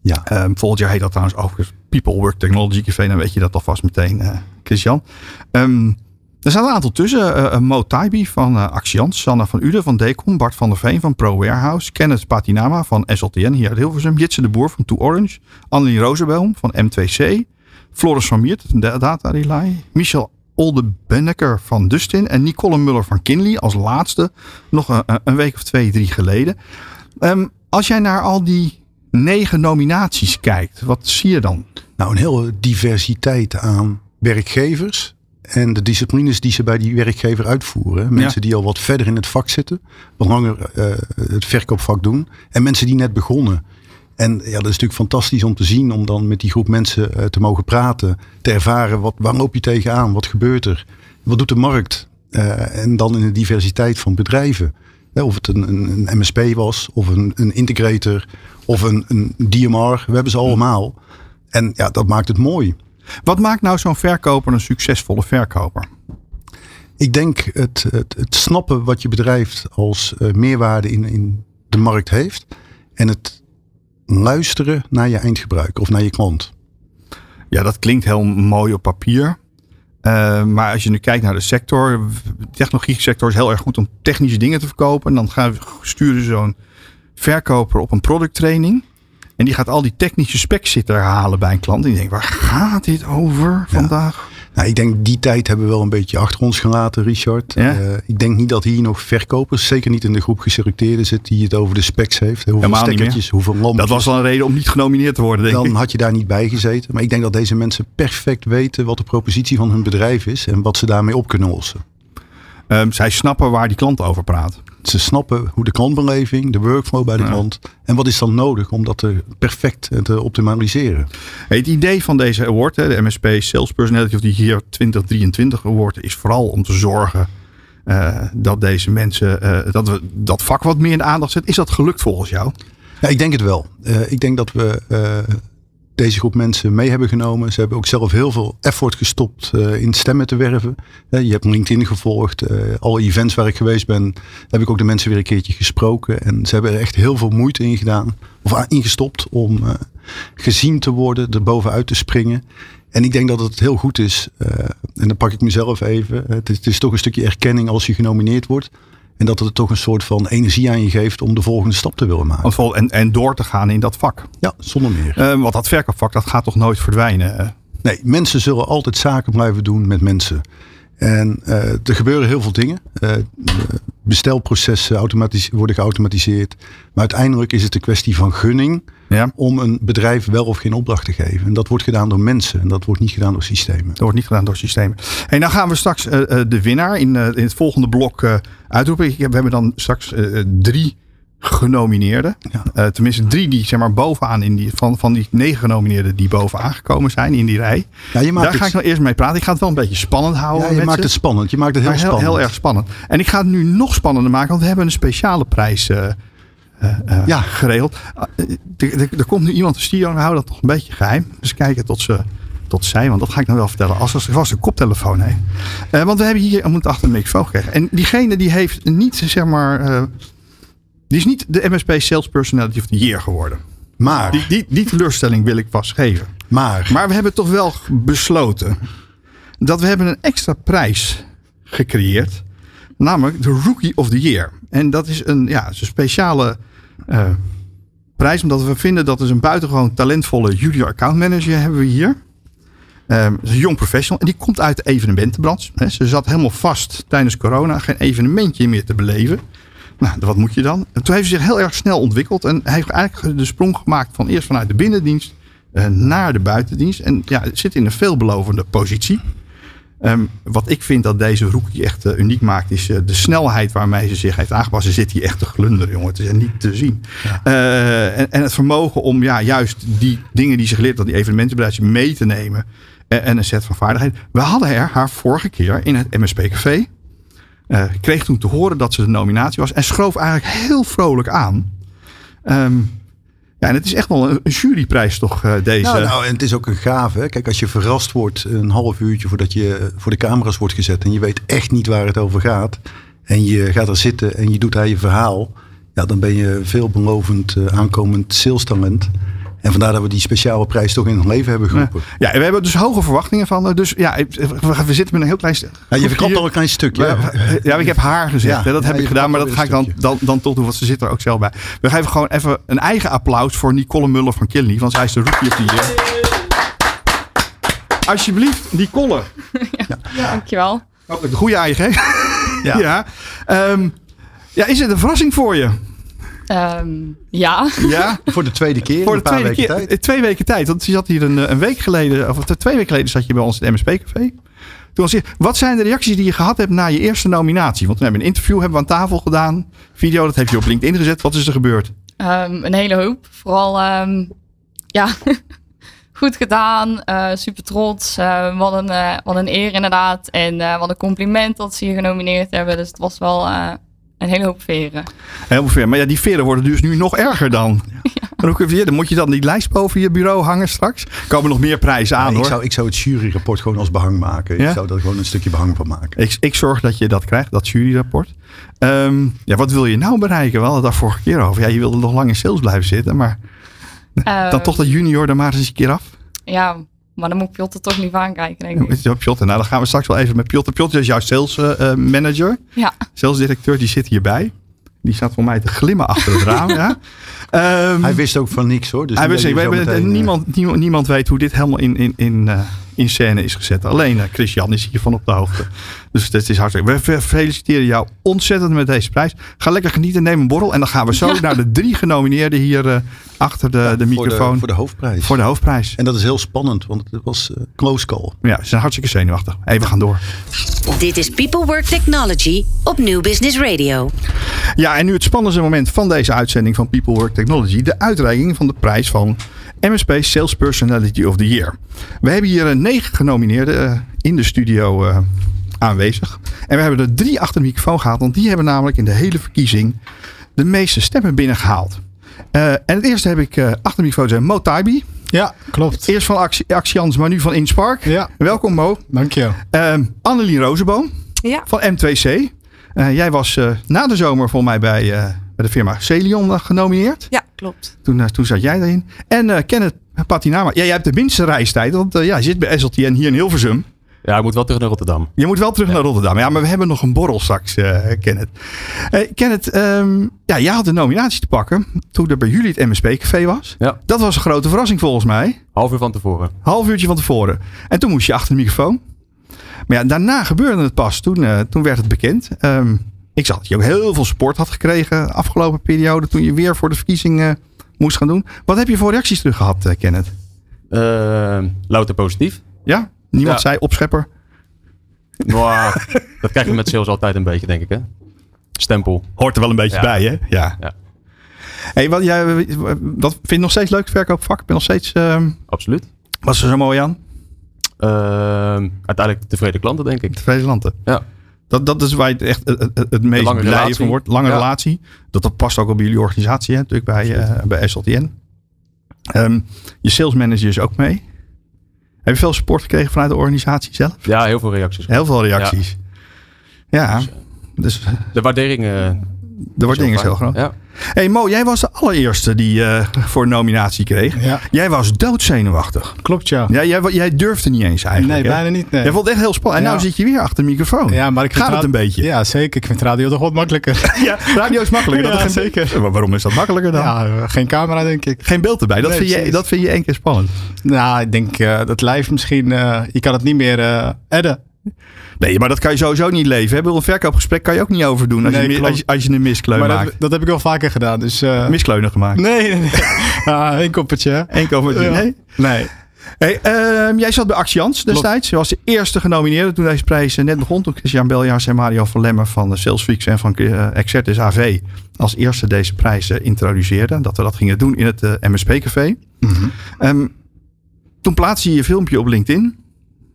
Ja. Um, volgend jaar heet dat trouwens overigens People Work Technology Café. Dan weet je dat alvast meteen, uh, Christian. Um, er staan een aantal tussen. Uh, Mo Taibi van uh, Axians, Sanne van Uden van Decom, Bart van der Veen van Pro Warehouse, Kenneth Patinama van SLTN hier uit Hilversum, Jitse de Boer van Two Orange, Annelie Rozenboom van M2C, Floris van Miert, Data Relay, Michel Oldebenneker van Dustin en Nicole Muller van Kinley als laatste nog een, een week of twee, drie geleden. Um, als jij naar al die negen nominaties kijkt, wat zie je dan? Nou, een hele diversiteit aan werkgevers en de disciplines die ze bij die werkgever uitvoeren. Mensen die al wat verder in het vak zitten, wat langer uh, het verkoopvak doen. En mensen die net begonnen. En ja, dat is natuurlijk fantastisch om te zien, om dan met die groep mensen uh, te mogen praten. Te ervaren, wat, waar loop je tegenaan? Wat gebeurt er? Wat doet de markt? Uh, en dan in de diversiteit van bedrijven. of het een, een, een, MSP was, of een, een integrator, of een, een DMR. We hebben ze allemaal. En ja, dat maakt het mooi. Wat maakt nou zo'n verkoper een succesvolle verkoper? Ik denk het, het, het snappen wat je bedrijf als uh, meerwaarde in, in de markt heeft. En het luisteren naar je eindgebruiker of naar je klant. Ja, dat klinkt heel mooi op papier. Uh, maar als je nu kijkt naar de sector, de technologie sector is heel erg goed om technische dingen te verkopen. En dan gaan, sturen zo'n verkoper op een producttraining. En die gaat al die technische specs zitten herhalen bij een klant. En die denkt, waar gaat dit over vandaag? Nou, ik denk die tijd hebben we wel een beetje achter ons gelaten, Richard. Ja? Uh, ik denk niet dat hier nog verkopers, zeker niet in de groep geselecteerden zit, die het over de specs heeft. Hoeveel stekkertjes, hoeveel lampjes. Dat was wel een reden om niet genomineerd te worden, denk Dan ik. had je daar niet bij gezeten. Maar ik denk dat deze mensen perfect weten wat de propositie van hun bedrijf is en wat ze daarmee op kunnen lossen. Um, zij snappen waar die klant over praat. Ze snappen hoe de klantbeleving, de workflow bij de ja. klant. En wat is dan nodig om dat te perfect te optimaliseren. Het idee van deze award, de MSP Sales Personality of the Year 2023 award, is vooral om te zorgen uh, dat deze mensen, uh, dat we dat vak wat meer in de aandacht zetten. Is dat gelukt volgens jou? Ja, ik denk het wel. Uh, ik denk dat we deze groep mensen mee hebben genomen. Ze hebben ook zelf heel veel effort gestopt uh, in stemmen te werven. Uh, je hebt LinkedIn gevolgd. Uh, alle events waar ik geweest ben, heb ik ook de mensen weer een keertje gesproken. En ze hebben er echt heel veel moeite in gedaan. Of ingestopt om gezien te worden, er bovenuit te springen. En ik denk dat het heel goed is. en dan pak ik mezelf even. Het is, het is toch een stukje erkenning als je genomineerd wordt. En dat het toch een soort van energie aan je geeft om de volgende stap te willen maken. En, en door te gaan in dat vak. Ja, zonder meer. Uh, want dat verkoopvak, dat gaat toch nooit verdwijnen? Nee, mensen zullen altijd zaken blijven doen met mensen. En uh, er gebeuren heel veel dingen. Uh, bestelprocessen worden geautomatiseerd. Maar uiteindelijk is het een kwestie van gunning. Ja. Om een bedrijf wel of geen opdracht te geven. En dat wordt gedaan door mensen. En dat wordt niet gedaan door systemen. Dat wordt niet gedaan door systemen. En dan gaan we straks uh, de winnaar in, in het volgende blok uitroepen. We hebben dan straks drie genomineerden. Ja. Uh, tenminste drie die zeg maar bovenaan in die, van, van die negen genomineerden die bovenaan gekomen zijn in die rij. Ja, je maakt Daar ga ik nou eerst mee praten. Ik ga het wel een beetje spannend houden. Ja, je maakt ze. het spannend. Je maakt het heel, heel spannend. Heel erg spannend. En ik ga het nu nog spannender maken, want we hebben een speciale prijs uh, uh, ja. geregeld. er komt nu iemand te studio en we houden dat nog een beetje geheim. Dus kijken tot ze tot zij, want dat ga ik nou wel vertellen, als er vast een koptelefoon heeft. Uh, want we hebben hier, moet achter een microfoon gekregen. En diegene die heeft niet, zeg maar, uh, die is niet de MSP Sales Personality of the Year geworden. Maar. Die, die, die teleurstelling wil ik vast geven. Maar. Maar we hebben toch wel besloten dat we hebben een extra prijs gecreëerd. Namelijk de Rookie of the Year. En dat is een, ja, is een speciale uh, prijs. Omdat we vinden dat is een buitengewoon talentvolle junior account manager hebben we hier. Is een jong professional en die komt uit de evenementenbranche. Ze zat helemaal vast tijdens corona, geen evenementje meer te beleven. Nou, wat moet je dan? En toen heeft hij zich heel erg snel ontwikkeld en heeft eigenlijk de sprong gemaakt van eerst vanuit de binnendienst uh, naar de buitendienst. En ja, zit in een veelbelovende positie. Um, wat ik vind dat deze rookie echt uh, uniek maakt, is uh, de snelheid waarmee ze zich heeft aangepast. Ze zit hier echt te glunderen, jongen. Het is niet te zien. Ja. Uh, en, en, het vermogen om ja, juist die dingen die ze geleerd had, die evenementenbedrijf mee te nemen. En, en een set van vaardigheden. We hadden er haar vorige keer in het MSP Café. Uh, kreeg toen te horen dat ze de nominatie was. En schoof eigenlijk heel vrolijk aan. Um, ja, en het is echt wel een, juryprijs toch, uh, deze. Nou, nou, en het is ook een gave. Kijk, als je verrast wordt een half uurtje voordat je voor de camera's wordt gezet. En je weet echt niet waar het over gaat. En je gaat er zitten en je doet daar je verhaal. Ja, dan ben je veelbelovend uh, aankomend sales talent. En vandaar dat we die speciale prijs toch in het leven hebben geroepen. Ja, en we hebben dus hoge verwachtingen van. Dus ja, we zitten met een heel klein stuk. Ja, je verklapt al een klein stukje. Ja, ja ik heb haar gezegd. Ja, dat heb ik gedaan, maar dat ga ik dan, dan, dan toch doen, want ze zit er ook zelf bij. We geven gewoon even een eigen applaus voor Nicole Muller van Killy. Want zij is de rookie of the year. Alsjeblieft, Nicole. Ja, ja. dankjewel. Hopelijk de goede geeft. Ja. ja. Um, ja, is het een verrassing voor je? Um, ja. ja. Voor de tweede keer. Voor de tweede keer. Tijd. Twee weken tijd. Want je zat hier een, een week geleden, of twee weken geleden zat je bij ons in het MSP Café. Toen was wat zijn de reacties die je gehad hebt na je eerste nominatie? Want we hebben een interview hebben we aan tafel gedaan. Video, dat heb je op LinkedIn gezet. Wat is er gebeurd? Um, een hele hoop. Vooral, um, ja, goed gedaan. Uh, super trots. Uh, wat, een, uh, wat een eer inderdaad. En wat een compliment dat ze je genomineerd hebben. Dus het was wel een hele hoop veren. Heel veel veren. Maar ja, die veren worden dus nu nog erger dan. Ja. Dan moet je dan die lijst boven je bureau hangen straks? Komen nog meer prijzen aan ja, hoor. Ik zou, ik zou het juryrapport gewoon als behang maken. Ja? Ik zou er gewoon een stukje behang van maken. Ik, ik zorg dat je dat krijgt, dat juryrapport. Um, ja, wat wil je nou bereiken? We hadden het daar vorige keer over. Ja, je wilde nog lang in sales blijven zitten. Maar uh, dan toch dat junior er maar eens een keer af. Ja, maar dan moet Piotr toch niet aankijken, denk ik. Ja, nou dan gaan we straks wel even met Piotr. Piotr is jouw sales uh, manager. Ja. Sales directeur, die zit hierbij. Die staat voor mij te glimmen achter het raam. ja. Um, hij wist ook van niks hoor. Dus hij wist, ik, meteen, niemand, niemand, niemand weet hoe dit helemaal in, in, in, uh, in scène is gezet. Alleen uh, Christian is hiervan op de hoogte. Dus het is hartstikke. We feliciteren jou ontzettend met deze prijs. Ga lekker genieten, neem een borrel. En dan gaan we zo ja. naar de drie genomineerden hier uh, achter de, ja, de microfoon. Voor de, voor de, hoofdprijs. Voor de hoofdprijs. En dat is heel spannend, want het was uh, close call. Ja, ze zijn hartstikke zenuwachtig. Even hey, gaan door. Dit is People Work Technology op New Business Radio. Ja, en nu het spannendste moment van deze uitzending van People Work Technology. De uitreiking van de prijs van MSP Sales Personality of the Year. We hebben hier negen genomineerden in de studio uh, aanwezig. En we hebben er drie achter de microfoon gehaald. Want die hebben namelijk in de hele verkiezing de meeste stemmen binnengehaald. Uh, en het eerste heb ik uh, achter de microfoon zijn Mo Taibi. Ja, klopt. Eerst van Actie, Actians, maar nu van Inspark. Ja. Welkom Mo. Dank je. Uh, Annelien Rozenboom ja. van M2C. jij was na de zomer volgens mij bij, bij de firma Celion genomineerd. Ja, klopt. Toen, toen zat jij erin. En Kenneth Patinama. Ja, jij hebt de minste reistijd. Want ja, je zit bij SLTN hier in Hilversum. Ja, ik moet wel terug naar Rotterdam. Je moet wel terug ja. naar Rotterdam. Ja, maar we hebben nog een borrel straks, uh, Kenneth. Uh, Kenneth, um, ja, jij had de nominatie te pakken toen er bij jullie het MSP-café was. Ja. Dat was een grote verrassing volgens mij. Half uur van tevoren. Half uurtje van tevoren. En toen moest je achter de microfoon. Maar ja, daarna gebeurde het pas. Toen, uh, toen werd het bekend. Um, ik zag dat je ook heel veel support had gekregen de afgelopen periode. Toen je weer voor de verkiezingen moest gaan doen. Wat heb je voor reacties terug gehad, Kenneth? louter positief. Ja? Niemand ja. zei opschepper. Wow, dat krijg je met sales altijd een beetje, denk ik. Hè? Stempel. Hoort er wel een beetje ja. bij, hè? Ja. ja. Hey, wat, jij, wat vind je nog steeds leuk, verkoopvak? Ben je nog steeds... Uh, Absoluut. Wat is er zo mooi aan? Uh, uiteindelijk tevreden klanten, denk ik. Tevreden klanten? Ja. Dat, dat is waar je echt het, het, het meest blij van wordt. Lange ja. relatie. Dat, dat past ook op bij jullie organisatie, hè? natuurlijk bij, uh, bij SLTN. Um, je sales manager is ook mee. Heb je veel support gekregen vanuit de organisatie zelf? Ja, heel veel reacties. Heel veel reacties. Ja. ja. Dus, de waardering. Uh, de waardering is heel groot. Ja. Hey Mo, jij was de allereerste die uh, voor nominatie kreeg. Ja. Jij was doodzenuwachtig. Klopt, ja. ja jij, jij durfde niet eens eigenlijk. Nee, bijna niet. Nee. Jij vond het echt heel spannend. En ja. nu zit je weer achter de microfoon. Ja, maar ik Gaat het een beetje? Ja, zeker. Ik vind radio toch wat makkelijker. ja, radio is makkelijker. ja, dat is zeker. Maar waarom is dat makkelijker dan? Ja, geen camera denk ik. Geen beeld erbij. Dat, nee, vind, je, dat vind je één keer spannend. Nou, ik denk uh, dat live misschien... Uh, je kan het niet meer uh, edden. Nee, maar dat kan je sowieso niet leven. Hè? Een verkoopgesprek kan je ook niet overdoen als, nee, je, als, je, als je een miskleun maar maakt. Dat, dat, heb ik wel vaker gedaan. Dus, uh... Miskleunen gemaakt? Nee, nee, nee. ah, Eén koppertje. Eén koppertje, nee? Nee. Hey, uh, jij zat bij Actians destijds. Je was de eerste genomineerde toen deze prijs net begon. Toen Christian Beljaars en Mario van Lemmer van de Salesfreaks en van uh, Exertis AV als eerste deze prijs introduceerden. Dat we dat gingen doen in het MSP-café. Mm -hmm. um, toen plaatste je je filmpje op LinkedIn.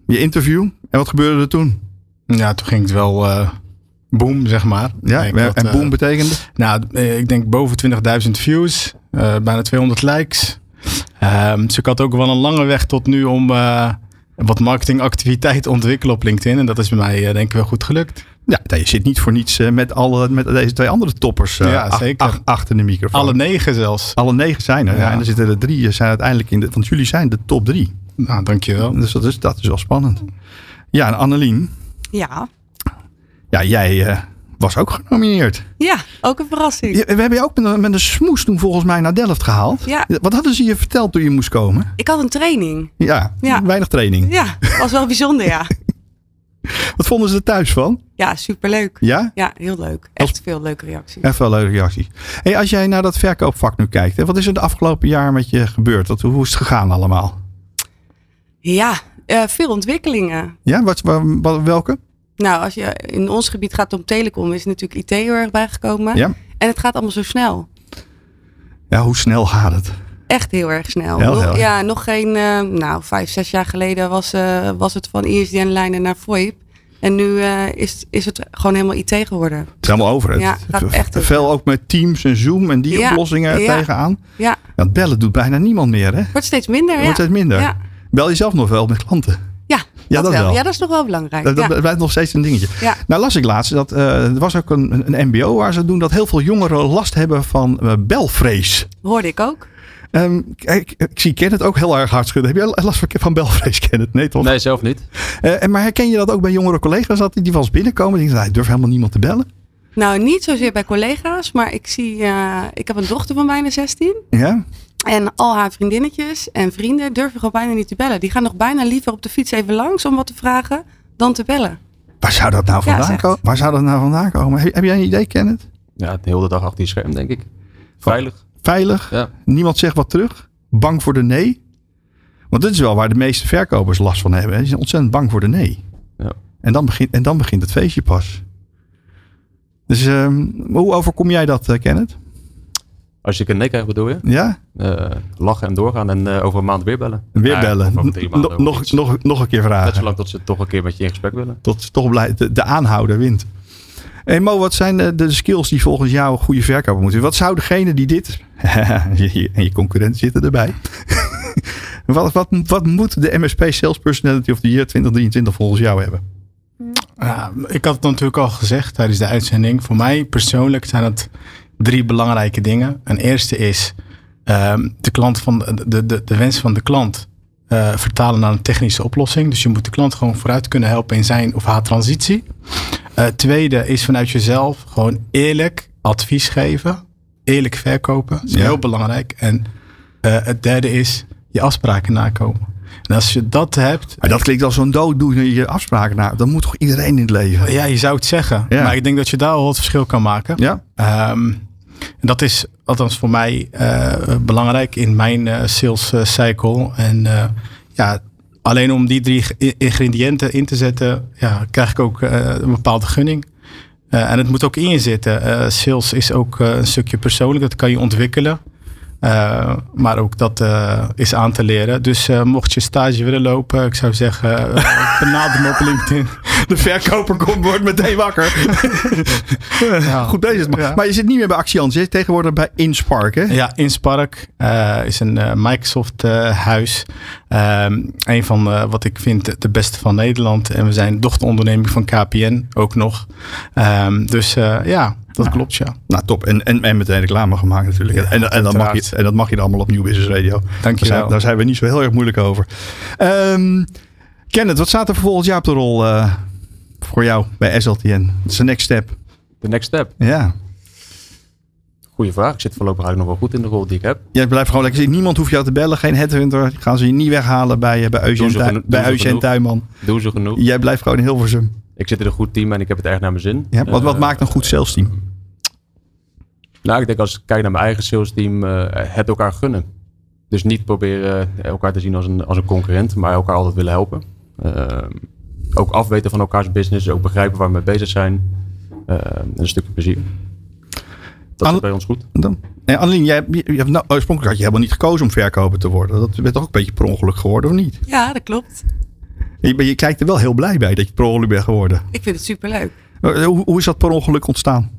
Je interview. En wat gebeurde er toen? Ja, toen ging het wel uh, boom, zeg maar. Ja, en dat, boom uh, betekende? Nou, ik denk boven 20.000 views, uh, bijna 200 likes. Um, dus ik had ook wel een lange weg tot nu om wat marketingactiviteit te ontwikkelen op LinkedIn. En dat is bij mij denk ik wel goed gelukt. Ja, je zit niet voor niets met, alle, met deze twee andere toppers ja, zeker. Ach, achter de microfoon. Alle negen zelfs. Alle negen zijn er. Ja. Ja, en er zitten er drie, zijn uiteindelijk in de, want jullie zijn de top drie. Nou, dankjewel. Dus dat is, dat is wel spannend. Ja, en Annelien. Ja. Ja, jij uh, was ook genomineerd. Ja, ook een verrassing. Ja, we hebben je ook met een, met een smoes toen volgens mij naar Delft gehaald. Ja. Wat hadden ze je verteld toen je moest komen? Ik had een training. Ja, ja. weinig training. Ja, was wel bijzonder, ja. Wat vonden ze er thuis van? Ja, superleuk. Ja? Ja, heel leuk. Echt als... veel leuke reacties. Echt veel leuke reacties. Hey, als jij naar dat verkoopvak nu kijkt, hè, wat is er de afgelopen jaar met je gebeurd? Wat, hoe is het gegaan allemaal? Ja, veel ontwikkelingen. Ja, wat, wat, welke? Nou, als je in ons gebied gaat om telecom, is natuurlijk IT heel erg bijgekomen. Ja. En het gaat allemaal zo snel. Ja, hoe snel gaat het? Echt heel erg snel. Ja, nog geen, uh, nou, vijf, zes jaar geleden was, uh, was het van ISDN-lijnen naar VoIP. En nu uh, is, is het gewoon helemaal IT geworden. Het is helemaal over. Ja, gaat echt Veel ook met Teams en Zoom en die oplossingen ja, tegenaan. Ja. Want bellen doet bijna niemand meer, hè? Wordt steeds minder, Wordt steeds minder. Bel je zelf nog wel met klanten? Ja, ja, dat, wel. Ja, dat is nog wel belangrijk. Dat, dat blijft nog steeds een dingetje. Ja. Nou las ik laatst dat uh, er was ook een, een mbo waar ze doen dat heel veel jongeren last hebben van uh, belvrees. Hoorde ik ook. Um, ik, ik, zie Kenneth ook heel erg hard schudden. Heb jij last van, van belvrees, Kenneth? Nee, toch? Nee, zelf niet. Uh, maar herken je dat ook bij jongere collega's? Dat die wel eens binnenkomen en denken, nou, ik durf helemaal niemand te bellen? Nou, niet zozeer bij collega's, maar ik zie, uh, ik heb een dochter van bijna 16. Ja. En al haar vriendinnetjes en vrienden durven gewoon bijna niet te bellen. Die gaan nog bijna liever op de fiets even langs om wat te vragen dan te bellen. Waar zou dat nou vandaan, ja, komen? Waar zou dat nou vandaan komen? Heb, heb jij een idee, Kenneth? Ja, de hele dag achter die scherm, denk ik. Veilig. Veilig. Ja. Niemand zegt wat terug. Bang voor de nee. Want dit is wel waar de meeste verkopers last van hebben. Ze zijn ontzettend bang voor de nee. Ja. En, dan begint, en dan begint het feestje pas. Dus um, hoe overkom jij dat, uh, Kenneth? Als je een nee krijgt, bedoel je? Ja. Uh, lachen en doorgaan en uh, over een maand weer bellen. Weer bellen. nog, nog, nog, nog een keer vragen. Net zolang tot ze toch een keer met je in gesprek willen. Tot ze toch blij, de, de aanhouder wint. Hey Mo, wat zijn de, de, skills die volgens jou een goede verkoper moeten? Wat zou degene die dit... en je concurrenten zitten erbij. wat, wat, wat moet de MSP Sales Personality of the Year 2023 volgens jou hebben? Ja, ik had het natuurlijk al gezegd tijdens de uitzending. Voor mij persoonlijk zijn het drie belangrijke dingen. Een eerste is um, de, klant van de, de, de wens van de klant uh, vertalen naar een technische oplossing. Dus je moet de klant gewoon vooruit kunnen helpen in zijn of haar transitie. Uh, tweede is vanuit jezelf gewoon eerlijk advies geven. Eerlijk verkopen. Dat is ja. heel belangrijk. En uh, het derde is je afspraken nakomen. En als je dat hebt. Maar dat klinkt als zo'n dooddoener je afspraken na. Dan moet toch iedereen in het leven? Ja, je zou het zeggen. Ja. Maar ik denk dat je daar al het verschil kan maken. Ja. Um, en dat is althans voor mij uh, belangrijk in mijn uh, sales uh, cycle. En ja, alleen om die drie ingrediënten in te zetten, ja, krijg ik ook een bepaalde gunning. en het moet ook in je zitten. sales is ook een stukje persoonlijk, dat kan je ontwikkelen. Uh, maar ook dat uh, is aan te leren. Dus uh, mocht je stage willen lopen, ik zou zeggen, benader me op LinkedIn. De verkoper komt, wordt meteen wakker. ja. Goed bezig. Maar, ja. maar je zit niet meer bij Axians, je zit tegenwoordig bij Inspark, hè? Ja, Inspark is een Microsoft huis. Um, een van wat ik vind de beste van Nederland. En we zijn dochteronderneming van KPN ook nog. Um, dus ja, dat klopt, ja. Nou, top. En, en, en meteen reclame gemaakt natuurlijk. Ja, en, en, dat mag je, en dat mag je allemaal op Nieuw Business Radio. Dank je daar, wel. daar zijn we niet zo heel erg moeilijk over. Um, Kenneth, wat staat er volgend jaar op de rol uh, voor jou bij SLTN? Dat is de next step. De next step? Ja. Goeie vraag. Ik zit voorlopig eigenlijk nog wel goed in de rol die ik heb. Jij blijft gewoon lekker zitten. Niemand hoeft jou te bellen. Geen headhunter. Gaan ze je niet weghalen bij, bij Eugene, bij Eugene Tuinman. Doen ze genoeg. Jij blijft gewoon in Hilversum. Ik zit in een goed team en ik heb het erg naar mijn zin. Ja, wat, wat uh, maakt een goed sales team? Nou, ik denk als ik kijk naar mijn eigen sales team, uh, het elkaar gunnen. Dus niet proberen elkaar te zien als een, als een concurrent, maar elkaar altijd willen helpen. Uh, ook afweten van elkaars business, ook begrijpen waar we mee bezig zijn. Uh, en een stukje plezier. Dat is bij ons goed. Dan, en Annelien, jij, je, je, nou, oorspronkelijk had je helemaal niet gekozen om verkoper te worden. Dat werd toch ook een beetje per ongeluk geworden, of niet? Ja, dat klopt. Je, je kijkt er wel heel blij bij dat je per ongeluk bent geworden. Ik vind het superleuk. Hoe, hoe is dat per ongeluk ontstaan?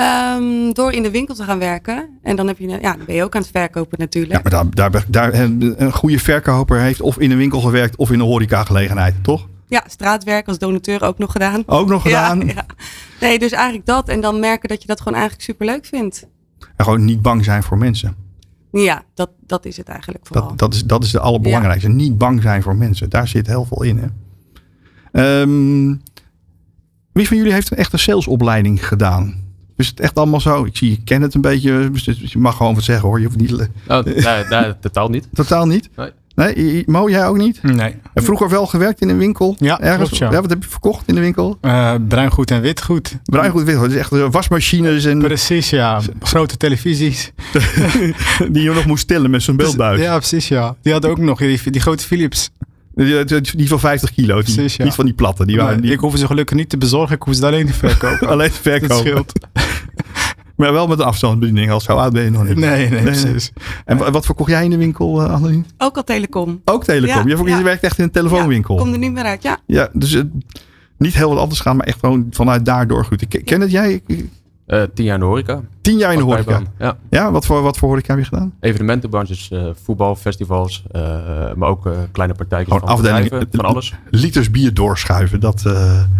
Um, door in de winkel te gaan werken. En dan, heb je, ja, dan ben je ook aan het verkopen natuurlijk. Ja, maar daar, daar, daar, een goede verkoper heeft of in een winkel gewerkt of in een horecagelegenheid, toch? Ja, straatwerk als donateur ook nog gedaan. Ook nog gedaan? Ja, ja. Nee, dus eigenlijk dat. En dan merken dat je dat gewoon eigenlijk superleuk vindt. En gewoon niet bang zijn voor mensen. Ja, dat, dat is het eigenlijk vooral. Dat, dat, is, dat is de allerbelangrijkste. Ja. Niet bang zijn voor mensen. Daar zit heel veel in. Hè? Um, wie van jullie heeft een echte salesopleiding gedaan? Is het echt allemaal zo? Ik zie, je ken het een beetje. Je mag gewoon wat zeggen hoor. Je hoeft niet. Oh, nee, nee, totaal niet. Totaal niet? Nee. Nee, Mo, jij ook niet? Nee. En vroeger wel gewerkt in een winkel? Ja, ergens. Klopt, ja. ja. Wat heb je verkocht in de winkel? Uh, bruingoed en witgoed. Bruingoed en witgoed. Dus echt wasmachines en... Precies, ja. Grote televisies. die je nog moest tillen met zo'n beeldbuis. Ja, precies, ja. Die hadden ook nog die, die grote Philips. Die van 50 kilo. Die, Niet van die platten. Die waren, die... Ik hoef ze gelukkig niet te bezorgen. Ik hoef ze alleen te verkopen. alleen te verkopen. maar wel met een afstandsbediening. Als zo oud ben je nog niet. Nee, nee, precies. En wat verkocht jij in de winkel, uh, Annelien? Ook al telecom. Ook telecom. je, je werkt echt in een telefoonwinkel. Ja, kom er niet meer uit, ja. Ja, dus uh, niet heel wat anders gaan, maar echt gewoon vanuit daar doorgroeien. Ken het jij? Uh, tien jaar in de horeca. Tien jaar in de horeca? Ja. ja wat, voor, wat voor horeca heb je gedaan? Evenementenbranches, uh, voetbal, festivals, uh, maar ook kleine partijtjes gewoon van afdeling, van alles. Liters bier doorschuiven, dat...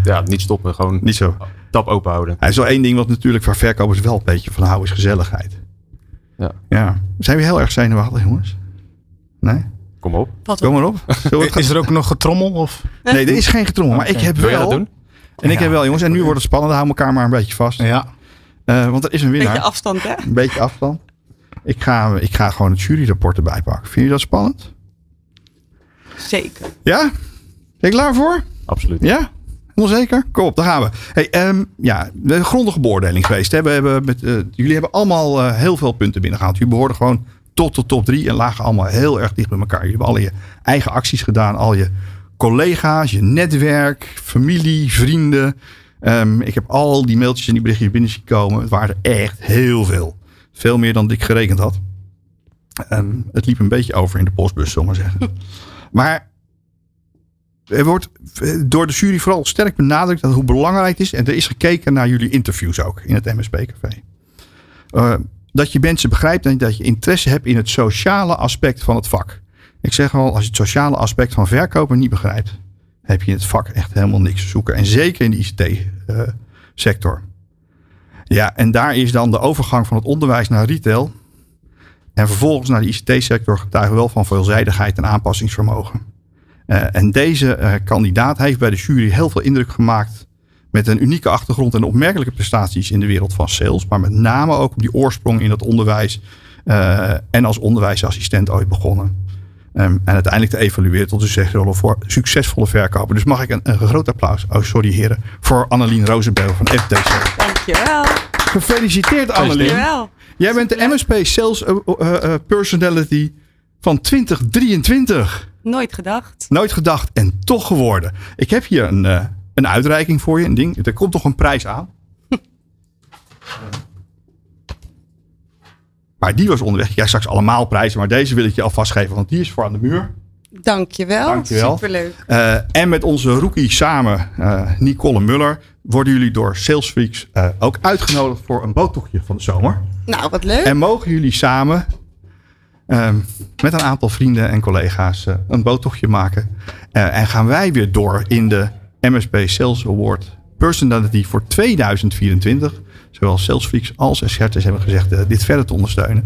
ja, niet stoppen, gewoon niet zo. tap open houden. Hij is wel één ding wat natuurlijk voor verkopers wel een beetje van houden, is gezelligheid. Ja. ja. Zijn we heel erg zenuwachtig, jongens? Nee? Kom op. Kom maar op. is er ook nog getrommel? Of? Nee, er is geen getrommel. Maar ik heb wel... Wil je dat doen? En ik heb wel, jongens, en nu wordt het spannend. Hou elkaar maar een beetje vast. Ja. Uh, want er is een winnaar. Beetje afstand, hè? Een beetje afstand. Ik ga, ik ga gewoon het juryrapport erbij pakken. Vind je dat spannend? Zeker. Ja? Ben je klaar voor? Absoluut. Ja? Onzeker? Kom op, daar gaan we. Hey, um, ja, een grondige beoordeling geweest. Hè? We hebben met, uh, jullie hebben allemaal uh, heel veel punten binnengehaald. Jullie behoorden gewoon tot de top drie en lagen allemaal heel erg dicht bij elkaar. Jullie hebben al je eigen acties gedaan, al je collega's, je netwerk, familie, vrienden. Um, ik heb al die mailtjes en die berichtjes binnen zien komen. Het waren er echt heel veel. Veel meer dan ik gerekend had. Um, het liep een beetje over in de postbus, zullen we maar zeggen. maar er wordt door de jury vooral sterk benadrukt dat hoe belangrijk het is. En er is gekeken naar jullie interviews ook in het MSP-café. Uh, dat je mensen begrijpt en dat je interesse hebt in het sociale aspect van het vak. Ik zeg al, als je het sociale aspect van verkopen niet begrijpt, heb je in het vak echt helemaal niks te zoeken. En zeker in de ICT-sector. ja, en daar is dan de overgang van het onderwijs naar retail. En vervolgens naar de ICT-sector getuigen wel van veelzijdigheid en aanpassingsvermogen. Uh, en deze uh, kandidaat heeft bij de jury heel veel indruk gemaakt. Met een unieke achtergrond en opmerkelijke prestaties in de wereld van sales. Maar met name ook op die oorsprong in het onderwijs. En als onderwijsassistent ooit begonnen. Um, en uiteindelijk te evalueren tot een succesvolle verkoper. Dus mag ik een, een groot applaus, oh sorry heren, voor Annelien Rozenbel van FTC. Dankjewel. Gefeliciteerd Annelien. Dankjewel. Jij bent de MSP Sales uh, uh, Personality van 2023. Nooit gedacht. Nooit gedacht en toch geworden. Ik heb hier een, uh, een uitreiking voor je, een ding. Er komt toch een prijs aan. Maar die was onderweg. Jij straks allemaal prijzen, maar deze wil ik je alvast geven, want die is voor aan de muur. Dankjewel. Dankjewel. Superleuk. Uh, en met onze rookie samen, uh, Nicole Muller, worden jullie door Salesfreaks uh, ook uitgenodigd voor een boottochtje van de zomer. Nou, wat leuk. En mogen jullie samen met een aantal vrienden en collega's een boottochtje maken. en gaan wij weer door in de MSP Sales Award Personality voor 2024 zowel Salesfreaks als Assertis hebben gezegd uh, dit verder te ondersteunen.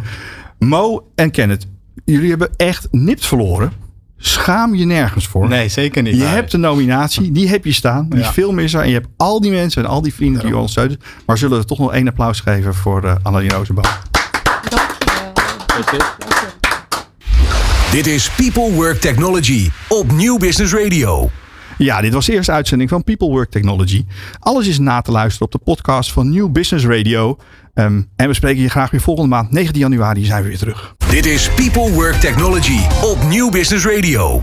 Mo en Kenneth, jullie hebben echt nipt verloren. Schaam je nergens voor. Nee, zeker niet. Je hebt een nominatie, die heb je staan. Die ja. film is er. En je hebt al die mensen en al die vrienden die je ondersteunen. Maar zullen we toch nog één applaus geven voor uh, Annelien Rozenboom. Dankjewel. Dit is People Work Technology op Nieuw Business Radio. Ja, dit was de eerste uitzending van People Work Technology. Alles is na te luisteren op de podcast van New Business Radio. Um, en we spreken je graag weer volgende maand, 19 januari, zijn we weer terug. Dit is People Work Technology op New Business Radio.